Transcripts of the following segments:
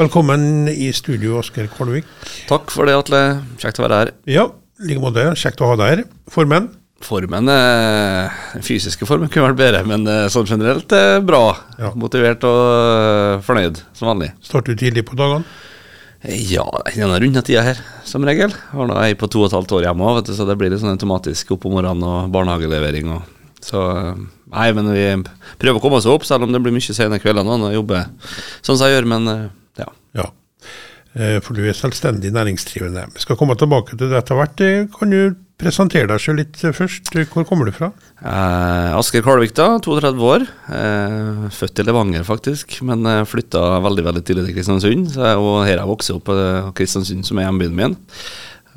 Velkommen i studio, Asker Kvalvik. Takk for det, Atle. Kjekt å være her. Ja, i like måte. Kjekt å ha deg her. Formen? Formen, eh, Den fysiske formen kunne vært bedre, men eh, sånn generelt er bra. Ja. Motivert og eh, fornøyd, som vanlig. Starter du tidlig på dagene? Ja, denne runde tida her, som regel. Har nå ei på to og et halvt år hjemme òg, så det blir litt sånn automatisk opp om morgenen og barnehagelevering. Og, så eh, Nei, men vi prøver å komme oss opp, selv om det blir mye sene kvelder nå når jeg jobber sånn som jeg gjør, men eh, ja. Eh, For du er selvstendig næringsdrivende. Vi skal komme tilbake til det etter hvert. Eh, Kan du presentere deg selv litt eh, først? Hvor kommer du fra? Eh, Asker Kalvik, da. 32 år. Eh, født i Levanger, faktisk. Men eh, flytta veldig veldig tidlig til Kristiansund. Så jeg, og her har jeg vokst opp, eh, Kristiansund som er hjembyen min.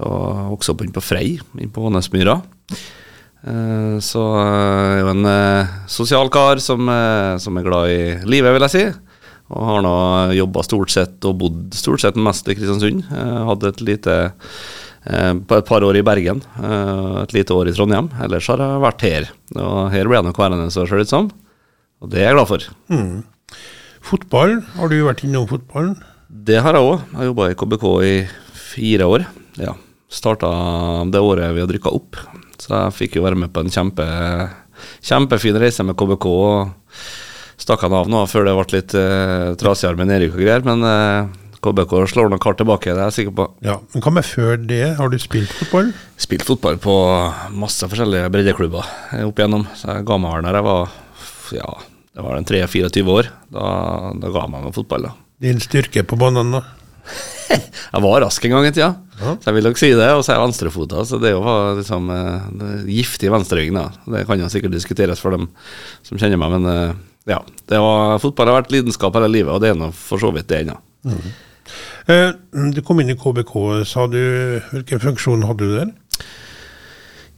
Og vokste opp inne på Frei, inne på Ånesmyra. Eh, så jeg er jo en eh, sosial kar som, eh, som er glad i livet, vil jeg si. Og har nå jobba stort sett og bodd stort sett mest i Kristiansund. Eh, hadde et lite eh, på et par år i Bergen, eh, et lite år i Trondheim. Ellers har jeg vært her. Og her ble jeg nok værende, så ser det ut som. Og det er jeg glad for. Fotball? Har du vært innom fotballen? Det har jeg òg. Jeg jobba i KBK i fire år. Ja. Starta det året vi har rykka opp. Så jeg fikk jo være med på en kjempe, kjempefin reise med KBK. og Stakk han av nå før det ble litt eh, trasigere med nedrykk og greier. Men eh, KBK slår nok hardt tilbake, det er jeg sikker på. Ja. Men hva med før det? Har du spilt fotball? Spilt fotball på masse forskjellige breddeklubber eh, opp igjennom. Så jeg ga meg vel når jeg var ja, det var den 23-24 år. Da, da ga jeg meg med fotball. da. Din styrke på banen, da? Jeg var rask en gang i tida, Ja. så jeg vil nok si det. Og så er jeg venstrefota, så det er jo liksom det er giftig venstreøyne. Det kan jo sikkert diskuteres for dem som kjenner meg, men ja. Det var, fotball har vært lidenskap hele livet, og det er nå for så vidt det ennå. Eh, Du kom inn i KBK, sa du. Hvilken funksjon hadde du der?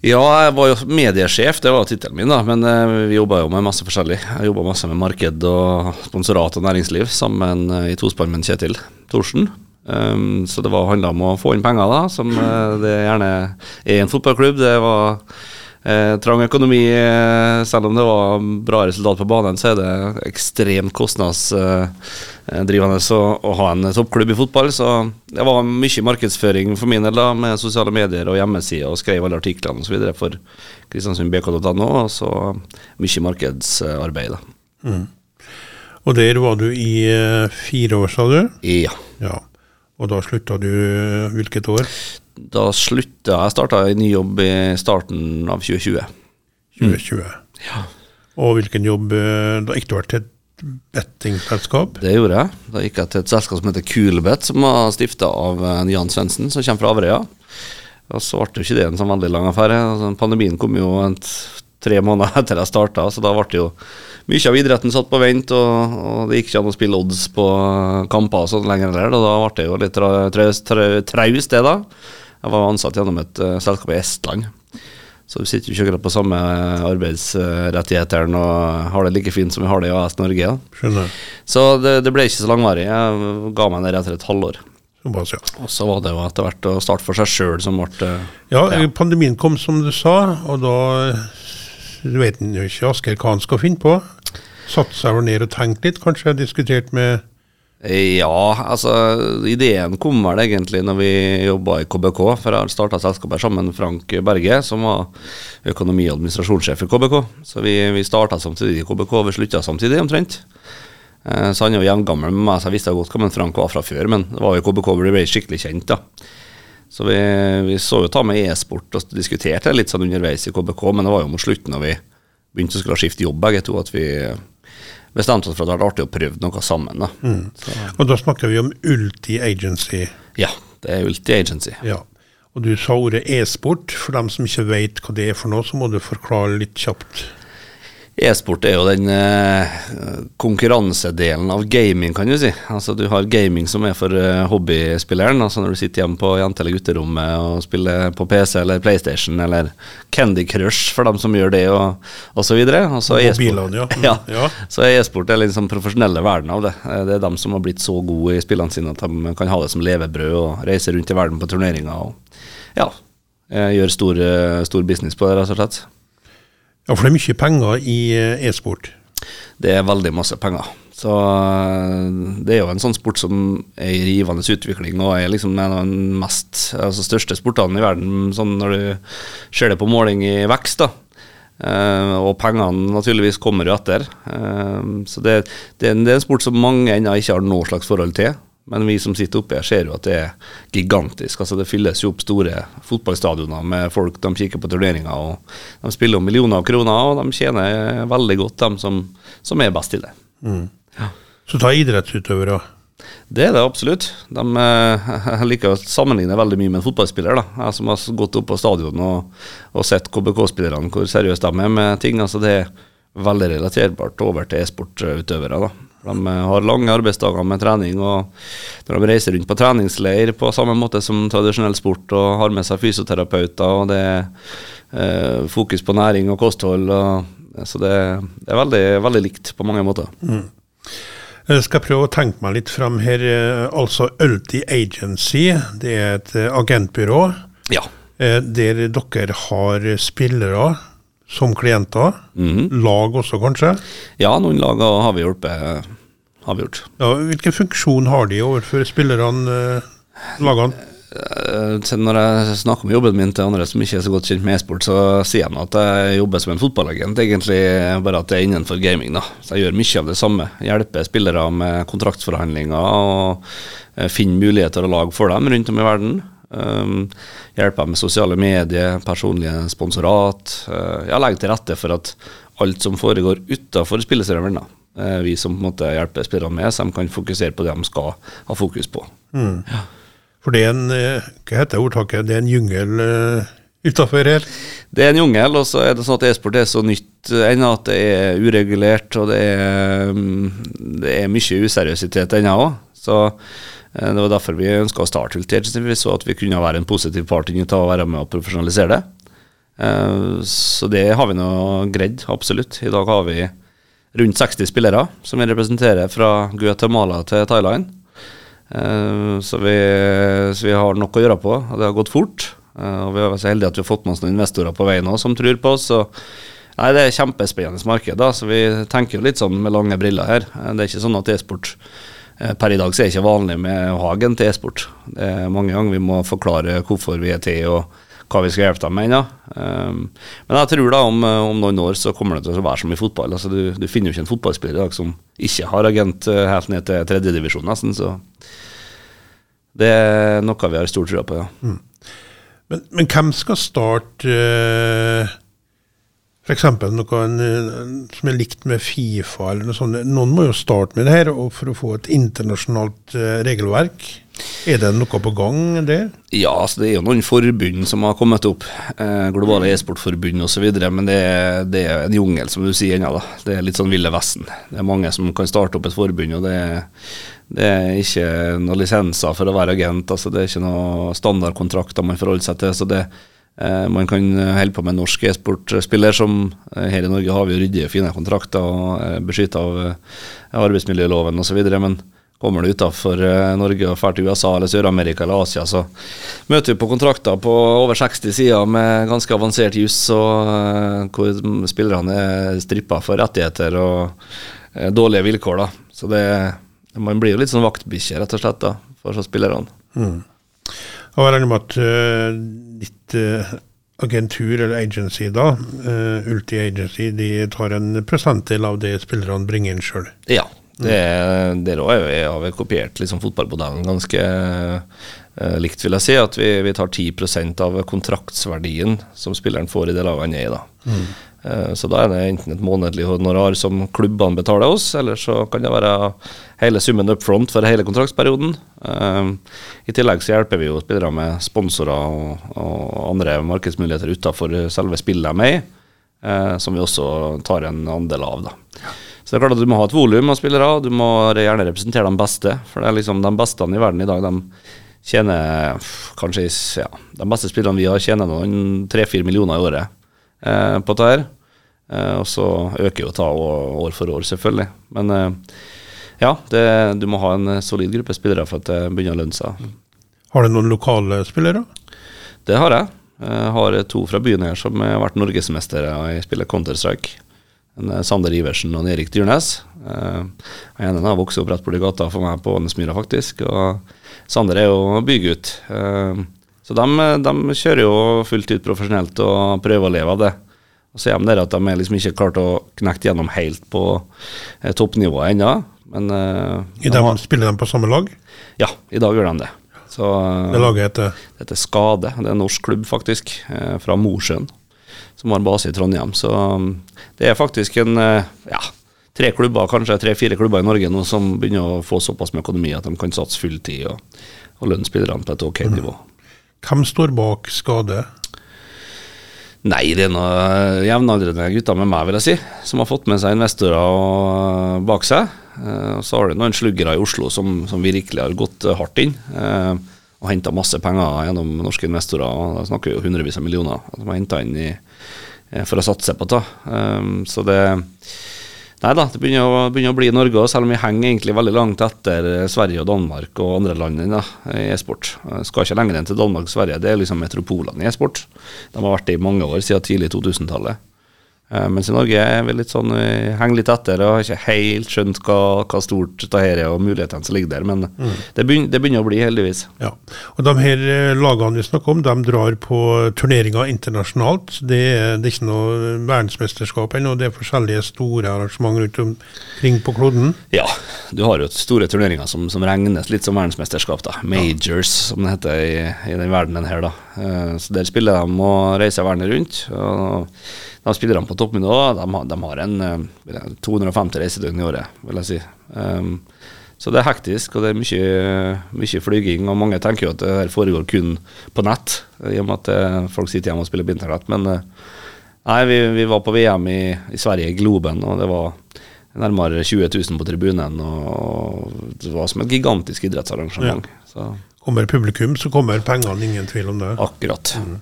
Ja, jeg var jo mediesjef, det var tittelen min, da. Men eh, vi jobba jo med masse forskjellig. Jeg jobba masse med marked og sponsorat og næringsliv sammen eh, i tospann med Kjetil Thorsen. Um, så det var handla om å få inn penger, da, som eh, det gjerne er i en fotballklubb. Det var eh, trang økonomi. Eh, selv om det var bra resultat på banen, så er det ekstremt kostnadsdrivende å, å ha en toppklubb i fotball. Så det var mye markedsføring for min del, da, med sosiale medier og hjemmesider, og skrev alle artiklene osv. for kristiansundbk.no, og så mye markedsarbeid. da. Og der var du i eh, fire år, sa du? Ja. Ja. Og da slutta du eh, hvilket år? Da slutta jeg starta en ny jobb i starten av 2020. 2020. Ja. Og hvilken jobb eh, Da gikk du vel til et bettingselskap? Det gjorde jeg. Da gikk jeg til et selskap som heter Coolbet, som var stifta av Jan Svendsen, som kommer fra Averøya. Og så ble det jo ikke det en sånn veldig lang affære. Altså, pandemien kom jo en tre måneder etter jeg starta, så da ble det jo mye av idretten satt på vent, og, og det gikk ikke an å spille odds på kamper og sånn lenger heller. Og da ble det jo litt tra- tra, tra- traust, det, da. Jeg var ansatt gjennom et uh, selskap i Estland. Så vi sitter jo ikke akkurat på samme arbeidsrettigheter og har det like fint som vi har det i AS Norge. Ja. Skjønner. Så det, det ble ikke så langvarig. Jeg ga meg ned etter et halvår. Og så var det jo etter hvert å starte for seg sjøl som ble eh, Ja, Ja. pandemien kom, som du sa, og da Du vet jo ikke Asker hva han skal finne på. Satt seg vel ned og tenkte litt, kanskje diskutert med Ja, altså ideen kom vel egentlig når vi jobba i KBK. For jeg starta selskapet sammen med Frank Berge, som var økonomi- og administrasjonssjef i KBK. Så vi, vi starta samtidig i KBK, og vi slutta samtidig omtrent. Eh, Så han er jo jevngammel med meg, så jeg visste godt hvem Frank var fra før, men det var jo KBK vi ble skikkelig kjent, da. Så vi, vi så jo ta med e-sport og diskuterte litt sånn underveis i KBK, men det var jo mot slutten da vi begynte å skulle skifte jobb begge to, at vi bestemte oss for at det hadde vært artig å prøve noe sammen. da. Mm. Og da snakker vi om Ulti Agency. ja, det er Ulti Agency. Ja. Og du sa ordet e-sport. For dem som ikke vet hva det er for noe, så må du forklare litt kjapt. E-sport er jo den eh, konkurransedelen av gaming, kan du si. Altså Du har gaming som er for eh, hobbyspilleren. Altså Når du sitter hjemme på jente- eller gutterommet og spiller på PC eller PlayStation eller Candy Crush for dem som gjør det, og, og så videre. Og så er e-sport- ja. Ja. ja. Så er e-sport den liksom profesjonelle verden av det. Eh, Det er dem som har blitt så gode i spillene sine at de kan ha det som levebrød og reise rundt i verden på turneringer og ja, eh, gjøre stor, eh, stor business på det, rett og slett. Ja, for det er mye penger i eh, e-sport. Det er veldig masse penger. Så det er jo en sånn sport som er i rivende utvikling og er liksom en av de mest, altså største sportene i verden, sånn når du ser det på måling i vekst. da. Uh, og pengene naturligvis kommer jo etter. Uh, så det, det, det, er en sport som mange ennå ikke har noe slags forhold til. Men vi som sitter oppe her, ser jo at det er gigantisk. Altså Det fylles jo opp store fotballstadioner med folk. De kikker på turneringer, og de spiller om millioner av kroner, og de tjener veldig godt, de som, som er best i det. Mm. Ja. Så ta idrettsutøvere. Det er det absolutt. De, eh, jeg liker å sammenligne veldig mye med en fotballspiller. da. Jeg som har gått opp på stadion og, og sett KBK-spillerne, hvor seriøse de er med ting. altså Det er veldig relaterbart over til e-sportutøvere. De eh, har lange arbeidsdager med trening, og når de reiser rundt på treningsleir på samme måte som tradisjonell sport, og har med seg fysioterapeuter, og det er eh, fokus på næring og kosthold. Og, så det, det, er veldig, veldig likt på mange måter. Mm. Jeg skal prøve å tenke meg litt fram her. Eh, altså Ulti Agency, det er et eh, agentbyrå ja. der dere har spillere som klienter. Mm. Lag også, kanskje? Ja, noen lag har vi hjulpet. Har vi gjort. Ja, hvilken funksjon har de overfor spillerne, eh, lagene? Eh, når jeg snakker om jobben min til andre som ikke er så godt kjent med e-sport, så sier de at jeg jobber som en fotballagent, egentlig bare at det er innenfor gaming. da. Så jeg gjør mye av det samme. Hjelper spillere med kontraktsforhandlinger og eh, finner muligheter og lag for dem rundt om i verden. Um, hjelper med sosiale medier, personlige sponsorat. Uh, ja, legge til rette for at alt som foregår utafor spilleserveren, uh, vi som på en måte hjelper spillerne med, så de kan fokusere på det de skal ha fokus på. Mm. Ja. For det er en uh, hva heter ordtaket, det er en jungel uh, utafor her? Det er en jungel, og så er det sånn at e-sport er så nytt ennå at det er uregulert, og det er, um, det er mye useriøsitet ennå òg. Så Eh, det var derfor vi ønska å starte Ultiage. Vi så at vi kunne være en positiv part inni å være med og profesjonalisere det. Eh, så det har vi nå greid, absolutt. I dag har vi rundt 60 spillere som vi representerer fra Guatemala til Thailand. Eh, så vi, så vi har nok å gjøre på, og det har gått fort. Og vi er så heldige at vi har fått med oss noen investorer på veien òg som tror på oss. og nei, det er kjempespennende marked, da, så vi tenker jo litt sånn med lange briller her. Det er ikke sånn at e-sport Eh, per i dag så er det ikke vanlig med å ha agent til e-sport. Det er mange ganger vi må forklare hvorfor vi er til og hva vi skal hjelpe dem med ennå. Um, men jeg tror da om, om, noen år så kommer det til å være som i fotball. Altså, du, du finner jo ikke en fotballspiller i dag som ikke har agent eh, helt ned til tredjedivisjon, nesten. Så det er noe vi har stor tro på, ja. Mm. Men, men, hvem skal starte F.eks. noe som er likt med Fifa eller noe sånt. Noen må jo starte med det her for å få et internasjonalt uh, regelverk. Er det noe på gang der? Ja, altså det er jo noen forbund som har kommet opp. Eh, globale e-sportforbund osv. Men det er, det er, en jungel, som du sier ennå. Det er litt sånn Ville Vesten. Det er mange som kan starte opp et forbund, og det er, det er ikke noen lisenser for å være agent. Altså det er ikke noen standardkontrakter man forholder seg til. så det Eh, man kan holde på med norsk e-sportspiller, som eh, her i Norge har vi ryddige, fine kontrakter og er beskytta av eh, arbeidsmiljøloven osv. Men kommer du utafor Norge og drar til USA eller Sør-Amerika eller Asia, så møter vi på kontrakter på over 60 sider med ganske avansert juss, og hvor spillerne er strippa for rettigheter og dårlige vilkår. da. Så det, man blir jo litt sånn vaktbikkje, rett og slett, da, for spillerne. Mm. Jeg regner med at uh, ditt uh, agentur, eller agency, da, uh, Ulti Agency, de tar en prosentdel av det spillerne bringer inn sjøl? Ja. Det, det har vi kopiert liksom, fotballmodellen ganske likt, vil jeg si. At vi, vi tar 10% av kontraktsverdien som spilleren får i det laget han er i. da. Mm. Eh, så da er det enten et månedlig honorar som klubbene betaler oss, eller så kan det være hele summen up front for hele kontraktsperioden. Eh, I tillegg så hjelper vi jo spillere med sponsorer og, og andre markedsmuligheter utenfor selve spillet de er i, eh, som vi også tar en andel av. da. Så det er klart at du må ha et volum av spillere, du må gjerne representere de beste. For det er liksom de beste i verden i dag, de tjener kanskje ja, De beste spillerne vi har, tjener noen tre-fire millioner i året eh, på dette. Eh, og så øker jo ta år for år, selvfølgelig. Men eh, ja, det, du må ha en solid gruppe spillere for at det begynner å lønne seg. Har du noen lokale spillere? Det har jeg. Jeg har to fra byen her som har vært norgesmestere i spillet Counter-Strike. Eh, Sander Iversen og Erik Dyrnes. Den ene har vokst opp rett borti gata for meg på Ånesmyra, faktisk. Og Sander er jo bygutt. Så de, de, kjører jo fullt ut profesjonelt og prøver å leve av det. Og så er de der at de liksom ikke klart å knekke gjennom helt på eh, toppnivået ennå. Men eh, I dag de spiller de på samme lag? Ja, i dag gjør de det. Så, det laget heter? Det heter Skade. Det er en norsk klubb, faktisk. Eh, fra Mosjøen. Som har base i Trondheim. Så um, det er faktisk en eh, ja, tre klubber, kanskje tre-fire klubber i Norge nå som begynner å få såpass med økonomi at de kan satse fulltid og, og lønne spillerne på et ok mm. nivå. Hvem står bak Skade? Nei, det er noen jevnaldrende gutter med meg, vil jeg si, som har fått med seg investorer bak seg. Uh, så har du noen sluggere i Oslo som, som, virkelig har gått hardt inn. Uh, og henta masse penger gjennom norske investorer. Da snakker vi jo hundrevis av millioner som har henta inn i, uh, for å satse på det. så det Nei da, det begynner å, begynner å bli Norge òg, selv om vi henger egentlig veldig langt etter Sverige og Danmark og andre land i e-sport. Skal ikke lenger enn til Danmark og Sverige, det er liksom metropolene i e-sport. De har vært det i mange år, siden tidlig 2000-tallet. Uh, mens i Norge er vi litt sånn, vi henger litt etter og har ikke helt skjønt hva, hva stort det her er og mulighetene som ligger der. Men mm. det, begynner, det, begynner, å bli, heldigvis. Ja, og De her eh, lagene vi snakker om, de drar på turneringer internasjonalt. Det er, det er ikke noe verdensmesterskap ennå, det er forskjellige store arrangement rundt omkring på kloden? Ja, du har jo store turneringer som, som regnes litt som verdensmesterskap. da, Majors, ja. som det heter i, i den verdenen her. da. Uh, så Der spiller de og reiser verden rundt. og de spillerne på toppnivå de, de, har en 250 eh, reisedøgn i året, vil jeg si. Um, så det er hektisk, og det er mye, mye flyging. Og mange tenker jo at det her foregår kun på nett, i og med at eh, folk sitter hjemme og spiller på internett. Men eh, nei, vi, vi var på VM i, i, Sverige, i Globen, og det var nærmere 20 000 på tribunen. Og det var som et gigantisk idrettsarrangement. Ja. Så Kommer publikum, så kommer pengene, ingen tvil om det. Akkurat. Mm.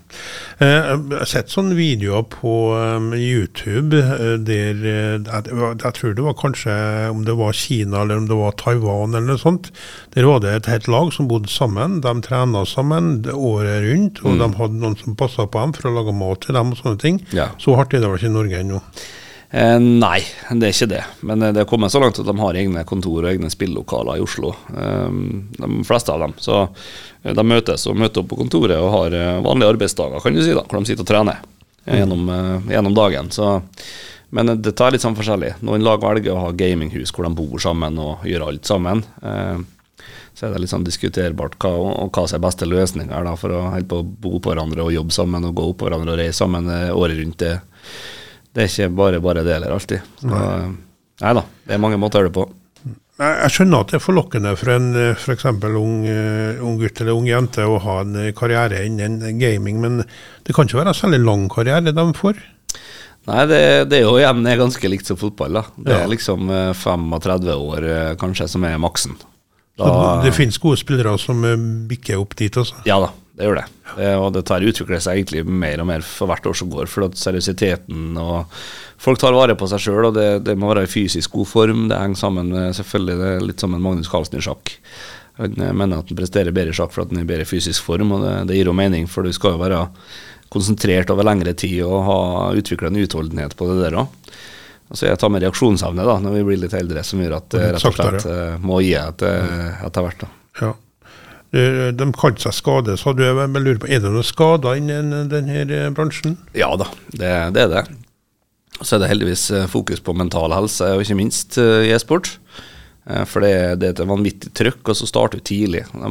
Eh, jeg har sett sånne videoer på um, YouTube eh, der jeg, jeg, tror det var kanskje om det var Kina eller om det var Taiwan eller noe sånt. Der var det et helt lag som bodde sammen. De trena sammen året rundt, og mm. de hadde noen som passa på dem for å lage mat til dem og sånne ting. Ja. Så er det vel ikke i Norge ennå. Eh, nei, det er ikke det. Men eh, det er kommet så langt at de har egne kontor og egne spillokaler i Oslo. Eh, de fleste av dem. Så eh, de møtes og møter opp på kontoret og har eh, vanlige arbeidsdager, kan du si, da, hvor de sitter og trener mm. gjennom, gjennom, dagen. Så, men det tar litt sånn forskjellig. Noen lag velger å ha gaminghus hvor de bor sammen og gjør alt sammen. Så er det litt sånn diskuterbart hva, og hva som er beste løsninger for å holde på å bo på hverandre og jobbe sammen og gå opp på hverandre og reise sammen året rundt. det det er ikke bare bare det heller, alltid. Så, nei. nei da, det er mange måter å gjøre det på. Jeg skjønner at det er forlokkende for en f.eks. Ung, uh, ung gutt eller ung jente å ha en karriere innen gaming, men det kan ikke være en særlig lang karriere de får? Nei, det, det, er jo igjen er ganske likt som fotball. da. Det ja. er liksom 35 eh, år eh, kanskje som er maksen. Da, det, det finnes gode spillere som bikker opp dit, altså? Ja da, det gjør det. det og det tar utvikler seg egentlig mer og mer for hvert år som går. For at seriøsiteten og Folk tar vare på seg sjøl, og det, det, må være i fysisk god form. Det henger sammen med selvfølgelig det er litt som en Magnus Carlsen i sjakk. Han mener at han presterer bedre i sjakk at han er i bedre fysisk form, og det, det gir jo mening, for du skal jo være konsentrert over lengre tid og ha utvikla en utholdenhet på det der òg. Så jeg tar med reaksjonsevne da, når vi blir litt eldre, som gjør at det rett og slett uh, må gi etter, etter hvert. da. Ja. Eh, de kalte seg Skade, så du, jeg lurer på, er det noen skader innen denne eh, bransjen? Ja da, det, det er det. Så er det heldigvis eh, fokus på mental helse, og ikke minst i e-sport. For det, det, er et vanvittig trøkk, og så starter vi tidlig. De,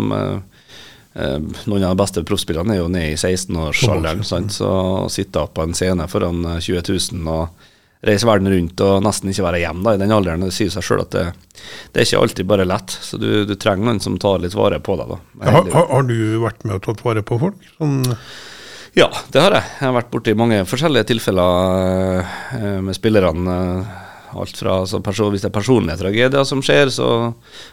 noen av de beste proffspillerne er jo nede i 16-årsalderen. Så å sitte på en scene foran 20 000 og reise verden rundt og nesten ikke være hjemme da, i den alderen. Det sier seg sjøl at det, det, er ikke alltid bare lett. Så du, du, trenger noen som tar litt vare på deg. da. Har, har, du vært med og tatt vare på folk? Sånn ja, det har jeg. Jeg har vært borti mange forskjellige tilfeller uh, med spillerne. Uh, alt fra altså, Hvis det er personlige tragedier som skjer, så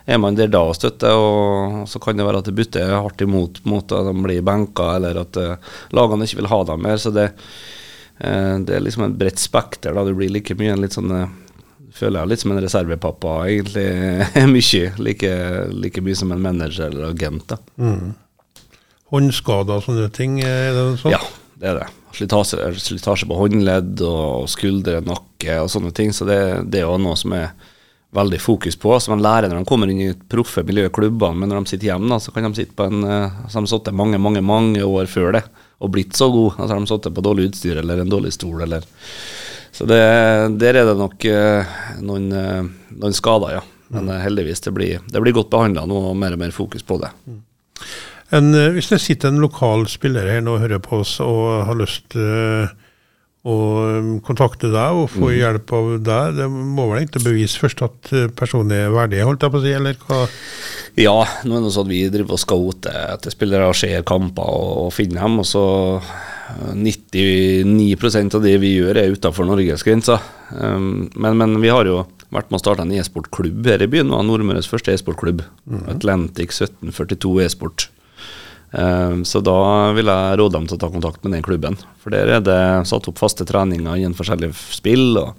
er man der da og støtter. Og så kan det være at det butter hardt imot mot at de blir benka, eller at uh, lagene ikke vil ha dem mer. så det Eh, det er liksom et bredt spekter. da, Du blir like mye en litt sånn eh, føler jeg litt som en reservepappa, egentlig. mye. Like, like, mye som en manager eller agent. da. Mm. Håndskader og sånne ting, er det sånn? Ja, det er det. slitasje, slitasje på håndledd og skuldre, nakke og sånne ting. Så det, det er jo noe som er veldig fokus på, som man lærer når de kommer inn i proffe miljøklubbene. Men når de sitter hjemme, da, så kan de sitte på en Så har de sittet mange, mange mange år før det og blitt så god. Altså har de sittet på dårlig utstyr eller en dårlig stol eller Så det, der er det nok uh, noen, uh, noen, skader, ja. Men mm. heldigvis, det blir, det blir godt behandla nå og mer og mer fokus på det. Mm. En, hvis det sitter en lokal spiller her nå og hører på oss og har lyst til å um, kontakte deg og få mm. hjelp av deg. Det må vel egentlig bevise først at uh, personen er verdig, holdt jeg på å si, eller hva? Ja, nå er det sånn at vi driver og scouter etter spillere, ser kamper og, og finner dem. Og så 99 uh, av det vi gjør, er utenfor Norges grenser. Um, men, men, vi har jo vært med å starte en e-sportklubb her i byen. og Nordmøres første e-sportklubb. Mm. Atlantic 1742 e-sport. Ehm, så da vil jeg råde dem til å ta kontakt med den klubben. For der er det satt opp faste treninger innen forskjellige spill. og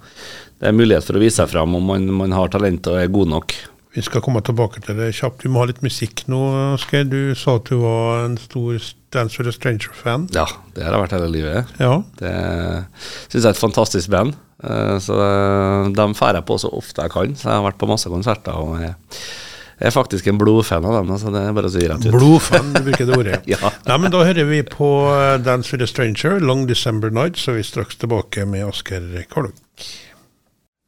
Det er mulighet for å vise seg fram om man, man har talent og er god nok. Vi skal komme tilbake til det kjapt. Vi må ha litt musikk nå, Asgeir. Du sa at du var en stor Dance with a Stranger-fan. Ja, det har jeg vært hele livet. Ja. Det syns jeg er et fantastisk band. Eh, så eh, de drar jeg på så ofte jeg kan. Så jeg har vært på masse konserter. og jeg jeg er faktisk en blodfan av dem. Altså det er bare å si rett ut. Blodfan, du bruker det ordet. ja. Nei, men Da hører vi på eh, Dance with a Stranger, Long December Night, så er vi straks tilbake med Asker Kolvik.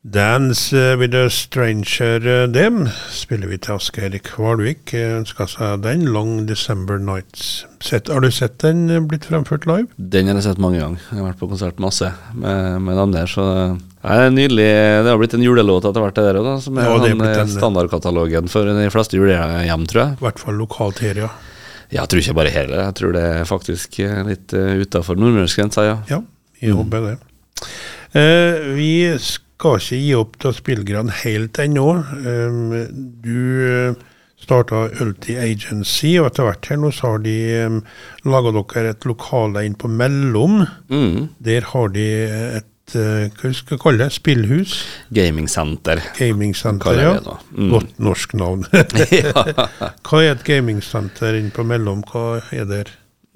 Dance eh, with a Stranger, eh, dem spiller vi til Asgeir Kvalvik. Ønska seg den, Long December Nights. Sett, har du sett den blitt fremført live? Den har jeg sett mange ganger. Jeg har vært på konsert masse med, med dem der. Så det er nydelig. Det har blitt en julelåt etter hvert, det der òg, som er, ja, er en, standardkatalogen for de fleste julehjem, tror jeg. I hvert fall lokalt her, ja. Jeg tror ikke bare her, jeg tror det er faktisk litt utafor nordmørsgrensa, ja. Ja, jeg mm. håper det. Uh, vi skal skal ikke gi opp til spillerne helt ennå. Um, du uh, starta Ulti Agency, og etter hvert her nå så har de um, laga dere et lokale inn på Mellom. Mm. Der har de et uh, hva skal vi kalle det? Spillhus? Gamingsenter. Gamingsenter, ja. Mm. Godt norsk navn. Hva er et gamingsenter inne på Mellom? Hva er det?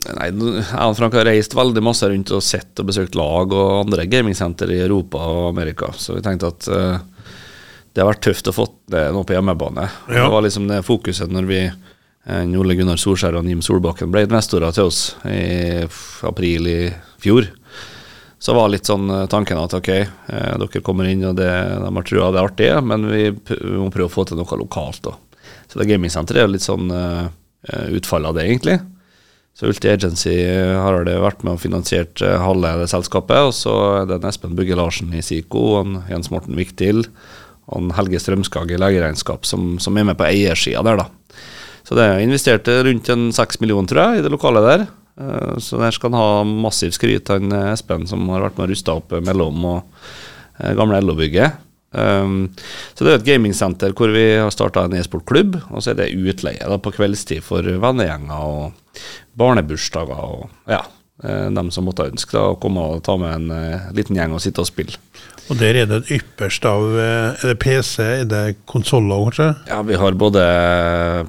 Nei, jeg og Frank har reist veldig masse rundt og sett og besøkt lag og andre gamingsenter i Europa og Amerika, så vi tenkte at uh, det har vært tøft å få det nå på hjemmebane. Ja. Det var liksom det fokuset når vi uh, Ole Gunnar Solskjær og Jim Solbakken ble investorer til oss i april i fjor. Så var litt sånn uh, tanken at ok, dere kommer inn, og det, de har trua det er artig, men vi, vi, må prøve å få til noe lokalt. Da. Så det gamingsenteret er litt sånn utfallet av det, egentlig. Så Ulti Agency har det vært med og finansiert eh, halve det selskapet. Og så er det Espen Bugge Larsen i SIKO, og Jens Morten Viktil og Helge Strømskag i legeregnskap som, som, er med på eiersida der, da. Så det er investert rundt en seks millioner, tror jeg, i det lokale der. Eh, så der skal han ha massivt skryt, han eh, Espen som har vært med og rusta opp mellom og gamle LO-bygget. Um, så det er et gamingsenter hvor vi har starta en e-sportklubb, og så er det utleie da, på kveldstid for vennegjenger og barnebursdager og ja, eh, dem som måtte ønske da, å komme og ta med en uh, liten gjeng og sitte og spille. Og der er det et ypperste av eh, Er det PC, er det konsoller, kanskje? Ja, vi har både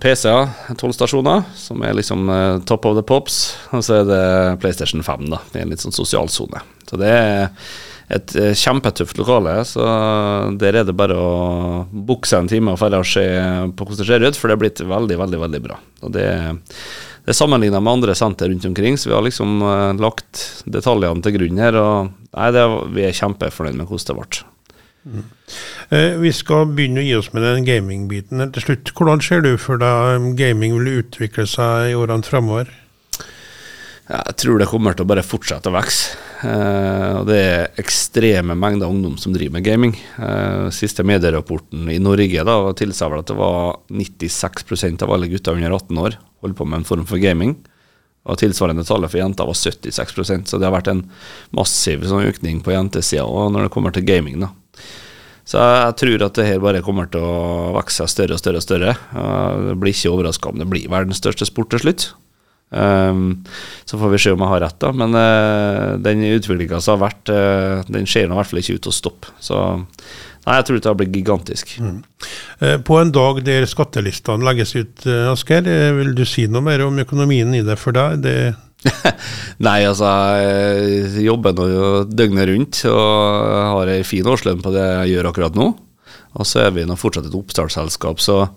PC-er, tolv stasjoner, som er liksom uh, top of the pops, og så er det PlayStation 5, da. Er en litt sånn sosialsone. Så det er et uh, kjempetøft lokale, så der er det bare å bukse en time og dra og se på hvordan det ser ut, for det er blitt veldig, veldig, veldig bra. Og det det er sammenligna med andre senter rundt omkring, så vi har liksom uh, lagt detaljene til grunn her. og nei, det, Vi er kjempefornøyd med hvordan det ble. Mm. Eh, vi skal begynne å gi oss med den gamingbiten til slutt. Hvordan ser du for deg gaming vil utvikle seg i årene fremover? Jeg tror det kommer til å bare fortsette å vokse. Eh, det er ekstreme mengder ungdom som driver med gaming. Eh, siste medierapporten i Norge da, tilsa vel at det var 96% av alle gutter under 18 år holdt på med en form for gaming. Og tilsvarende tallet for jenter var 76% så det har vært en massiv sånn økning på jentesida når det kommer til gaming. da. Så jeg tror at det her bare kommer til å vokse større og større og større. Det blir ikke overraska om det blir verdens største sport til slutt. Um, så får vi se om jeg har rett, da. Men uh, den utviklinga som har vært, uh, den ser i hvert fall ikke ut til å stoppe. Så nei, jeg tror det blir gigantisk. Mm. Uh, på en dag der skattelistene legges ut, Asker, vil du si noe mer om økonomien i det for deg? Det Nei, altså jeg jobber nå døgnet rundt og har ei fin årslønn på det jeg gjør akkurat nå. Og så er vi nå fortsatt et oppstartsselskap, så eh,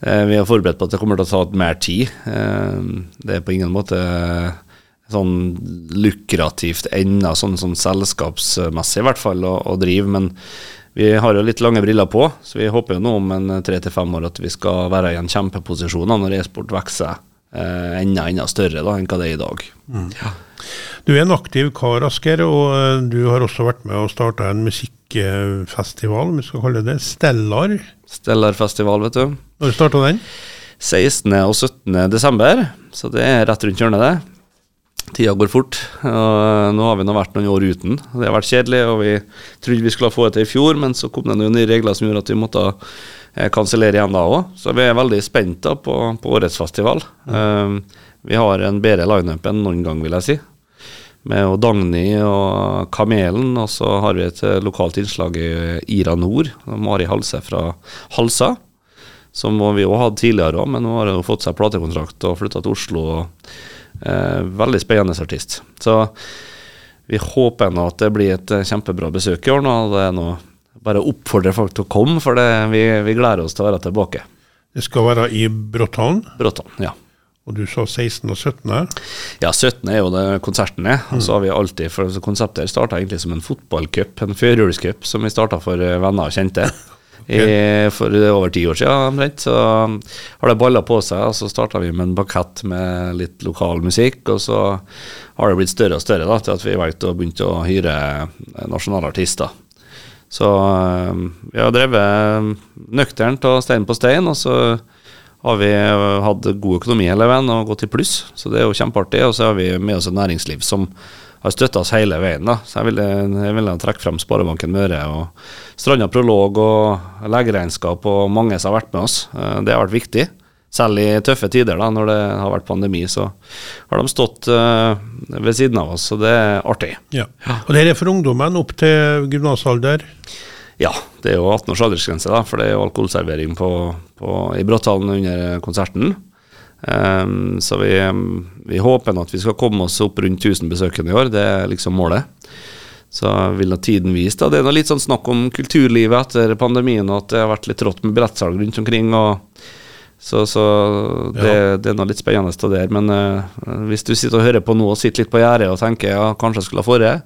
vi er forberedt på at det kommer til å ta mer tid. Eh, det er på ingen måte sånn lukrativt ennå, sånn, sånn selskapsmessig i hvert fall, å, å drive. Men vi har jo litt lange briller på, så vi håper jo nå om en tre til fem år at vi skal være i en kjempeposisjon når e-sport vokser eh, enda, enda større da, enn hva det er i dag. Mm. Ja. Du er en aktiv kar, Asker, og eh, du har også vært med og starta en musikkfestival, om vi skal kalle det Stellar. Stellarfestival, vet du. Når starta den? 16. og 17. desember, så det er rett rundt hjørnet, det. Tida går fort. og Nå har vi nå vært noen år uten. Det har vært kjedelig, og vi trodde vi skulle få det til i fjor, men så kom det noen nye regler som gjorde at vi måtte eh, kansellere igjen da òg. Så vi er veldig spent da på, på årets festival. Mm. Um, vi har en bedre lineup enn noen gang, vil jeg si. Med Dagny og Kamelen, og så har vi et eh, lokalt innslag i Ira Nord, Mari Halse fra Halsa. Som vi òg hadde tidligere òg, men nå har hun fått seg platekontrakt og flytta til Oslo. Eh, veldig spennende artist. Så vi håper nå at det blir et eh, kjempebra besøk i år. nå, det er noe bare oppfordre folk til å komme, for det, vi, vi, gleder oss til å være tilbake. Det skal være i Bråttan? Bråttan, ja. Og du sa 16. og 17.? Ja, 17. er jo det konserten er. Og så har vi alltid, for Konseptet starta egentlig som en fotballcup, en førjulscup, som vi starta for eh, venner og kjente. I, for over ti år siden omtrent. Så har det balla på seg, og så starta vi med en bakett med litt lokal musikk. Og så har det blitt større og større da, til at vi valgte å begynne å hyre nasjonale artister. Så eh, vi har drevet nøkternt og stein på stein, og så har vi hatt god økonomi hele veien og gått i pluss. Så det er jo kjempeartig. Og så har vi med oss et næringsliv som har støtta oss hele veien. da, så Jeg ville, jeg ville trekke frem Sparebanken Møre og Stranda Prolog og legeregnskap og mange som har vært med oss. Eh, det har vært viktig. Selv i tøffe tider, da, når det har vært pandemi, så har de stått uh, ved siden av oss, så det er artig. Ja. Og det er for ungdommen opp til gymnasalder? Ja, det er jo 18 års aldersgrense, da, for det er jo alkoholservering på, på, i Bråthallen under konserten. Um, så vi, vi, håper at vi skal komme oss opp rundt 1000 besøkende i år. Det er liksom målet. Så vil da tiden vise. da. Det er noe litt sånn snakk om kulturlivet etter pandemien, og at det har vært litt rått med billettsalg rundt omkring. og så, så det, ja. det, er noe litt spennende det der. Men uh, hvis du sitter og hører på nå og sitter litt på gjerdet og tenker ja, kanskje jeg skulle ha forrige,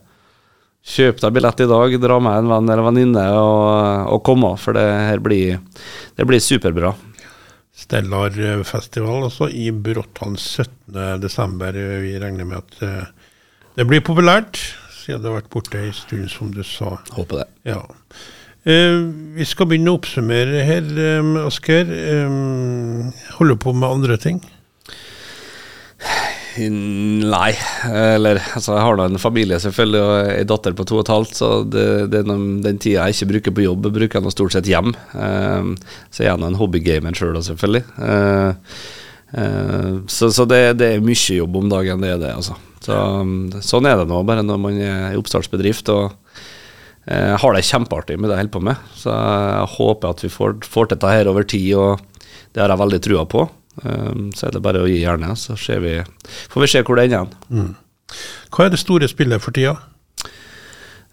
kjøp deg billett i dag, dra med en venn eller venninne og, og komme. For det her blir, det blir superbra. Stellarfestival altså, i Bråttan 17.12. Vi regner med at uh, det blir populært, siden det har vært borte en stund, som du sa. Håper det. Ja. Uh, vi skal begynne å oppsummere her, um, Asker. Holder på med andre ting? Nei. Eller altså, jeg har da en familie selvfølgelig og ei datter på to og et halvt, så det, det den, den tida jeg ikke bruker på jobb, bruker jeg nå stort sett hjem. Uh, så jeg er nå en hobbygamer sjøl, selvfølgelig. Uh, uh, så, så det, det, er mye jobb om dagen, det er det, altså. Så, sånn er det nå, bare når man er i oppstartsbedrift. og jeg har det kjempeartig med det jeg holder på med, så jeg håper at vi får, får til dette her over tid, og det har jeg veldig trua på. Um, så er det bare å gi jernet, så vi, får vi se hvor det ender. Mm. Hva er det store spillet for tida?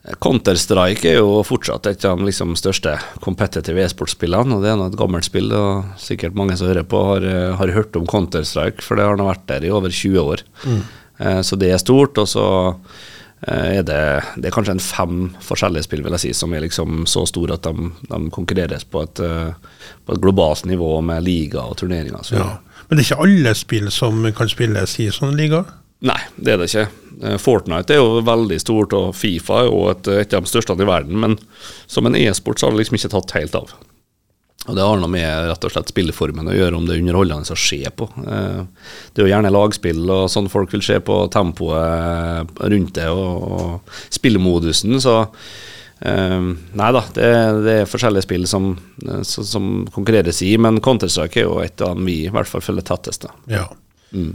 Counter-Strike er jo fortsatt et av de liksom, største competitive e-sportspillene. og Det er et gammelt spill, og sikkert mange som hører på, har, har hørt om Counter-Strike, for det har nå vært der i over 20 år. Mm. Uh, så det er stort. Og så er det, det er kanskje en fem forskjellige spill vil jeg si, som er liksom så store at de, de konkurreres på et uh, på et globalt nivå med liga og turneringer. Ja. Men det er ikke alle spill som kan spilles i sånne liga? Nei, det er det ikke. Eh, Fortnite er jo veldig stort, og Fifa er jo et, et av de største i verden. Men som en e-sport så har det liksom ikke tatt helt av. Og Det har noe med rett og slett spilleformen å gjøre, om det er underholdende å se på. Eh, det er jo gjerne lagspill, og sånn folk vil se på tempoet rundt det, og, og spillemodusen. Så Uh, nei da, det, det, er forskjellige spill som, uh, som, konkurreres i, men Counter-Strike er jo et av dem vi i hvert fall følger tettest. Ja. Mm.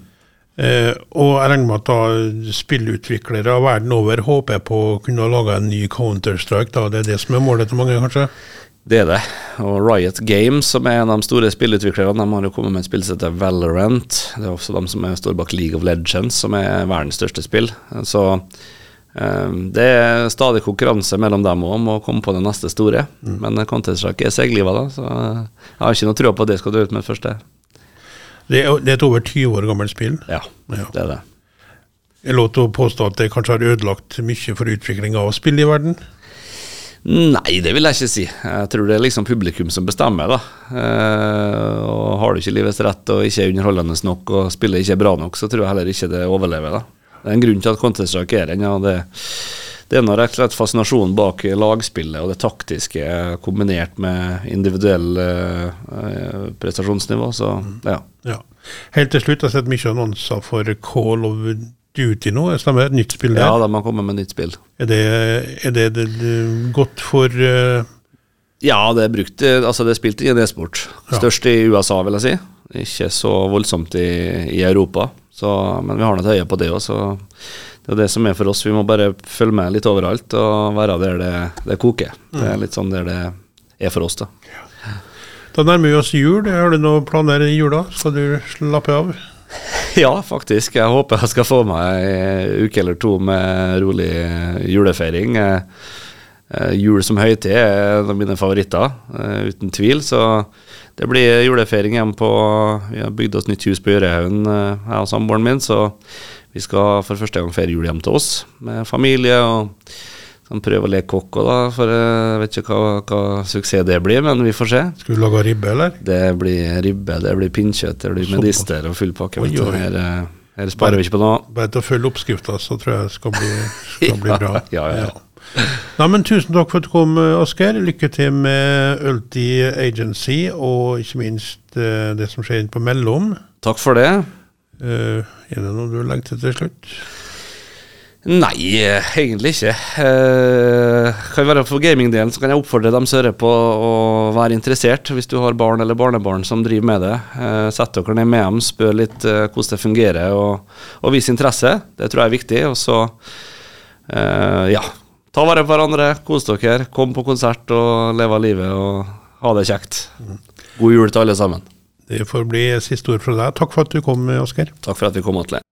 Eh, og jeg regner med at da spillutviklere verden over håper på å kunne lage en ny Counter-Strike. Det er det som er målet til mange, kanskje? Det er det. Og Riot Games, som er en av de store spillutviklerne, de har jo kommet med et spill som heter Valorant. Det er også de som står bak League of Legends, som er verdens største spill. Så um, det er stadig konkurranse mellom dem om å komme på det neste store. Mm. Men Contest-sjakk er segliva, da, så jeg har ikke noe tro på at det skal dø ut med det første. Det er, det er et over 20 år gammelt spill? Ja, ja. det er det. Jeg lov til å påstå at det kanskje har ødelagt mye for utvikling av spill i verden? Nei, det vil jeg ikke si. Jeg tror det er liksom publikum som bestemmer. da. Eh, og Har du ikke livets rett og ikke er underholdende nok og spiller ikke bra nok, så tror jeg heller ikke det overlever. da. Det er en grunn til at Counter-Strike er den. Ja, det, det er rett og slett fascinasjonen bak lagspillet og det taktiske kombinert med individuell eh, prestasjonsnivå. Så ja. ja. Helt til slutt, jeg har sett mye annonser for Call of Duty nå, stemmer det? Nytt spill der? Ja, de har kommet med nytt spill. Er det, er det, det, det godt for uh... Ja, det er brukt Altså, det er spilt i en e-sport. Ja. Størst i USA, vil jeg si. Ikke så voldsomt i, i Europa. Så, men vi har et øye på det òg, så det er det som er for oss. Vi må bare følge med litt overalt og være der det, det koker. Mm. Det er litt sånn der det er for oss, da. Ja. Da nærmer vi oss jul. Har du noen planer i jula? Skal du slappe av? Ja, faktisk. Jeg håper jeg skal få meg ei uke eller to med rolig julefeiring. Eh, eh, jul som høytid er en av mine favoritter, eh, uten tvil. Så det blir julefeiring hjemme på Vi har bygd oss nytt hus på Gjørehaugen, jeg og samboeren min. Så vi skal for første gang feire jul hjemme til oss, med familie. og kan prøve å leke kokk òg, da. For jeg vet ikke hva, hva, suksess det blir, men vi får se. Skal du lage ribbe, eller? Det blir ribbe, det blir pinnkjøtt, det blir medister og full pakke. Oi, oi. Her, eh, her, sparer vi ikke på noe. Bare til å følge oppskrifta, så tror jeg det skal bli, skal bli bra. ja, ja, ja. Nei, men Tusen takk for at du kom, Asker. Lykke til med Ulti Agency, og ikke minst uh, det som skjer på mellom. Takk for det. Uh, er det noe du legger til til slutt? Nei, egentlig ikke. Eh, kan være For gamingdelen så kan jeg oppfordre dem som hører på å være interessert. Hvis du har barn eller barnebarn som driver med det, eh, sett dere ned med dem, spør litt eh, hvordan det fungerer, og, og vis interesse. Det tror jeg er viktig. Og så, eh, ja, ta vare på hverandre, kos dere, kom på konsert og leve livet og ha det kjekt. God jul til alle sammen. Det får bli siste ord fra deg. Takk for at du kom, Oskar. Takk for at vi kom, Atle.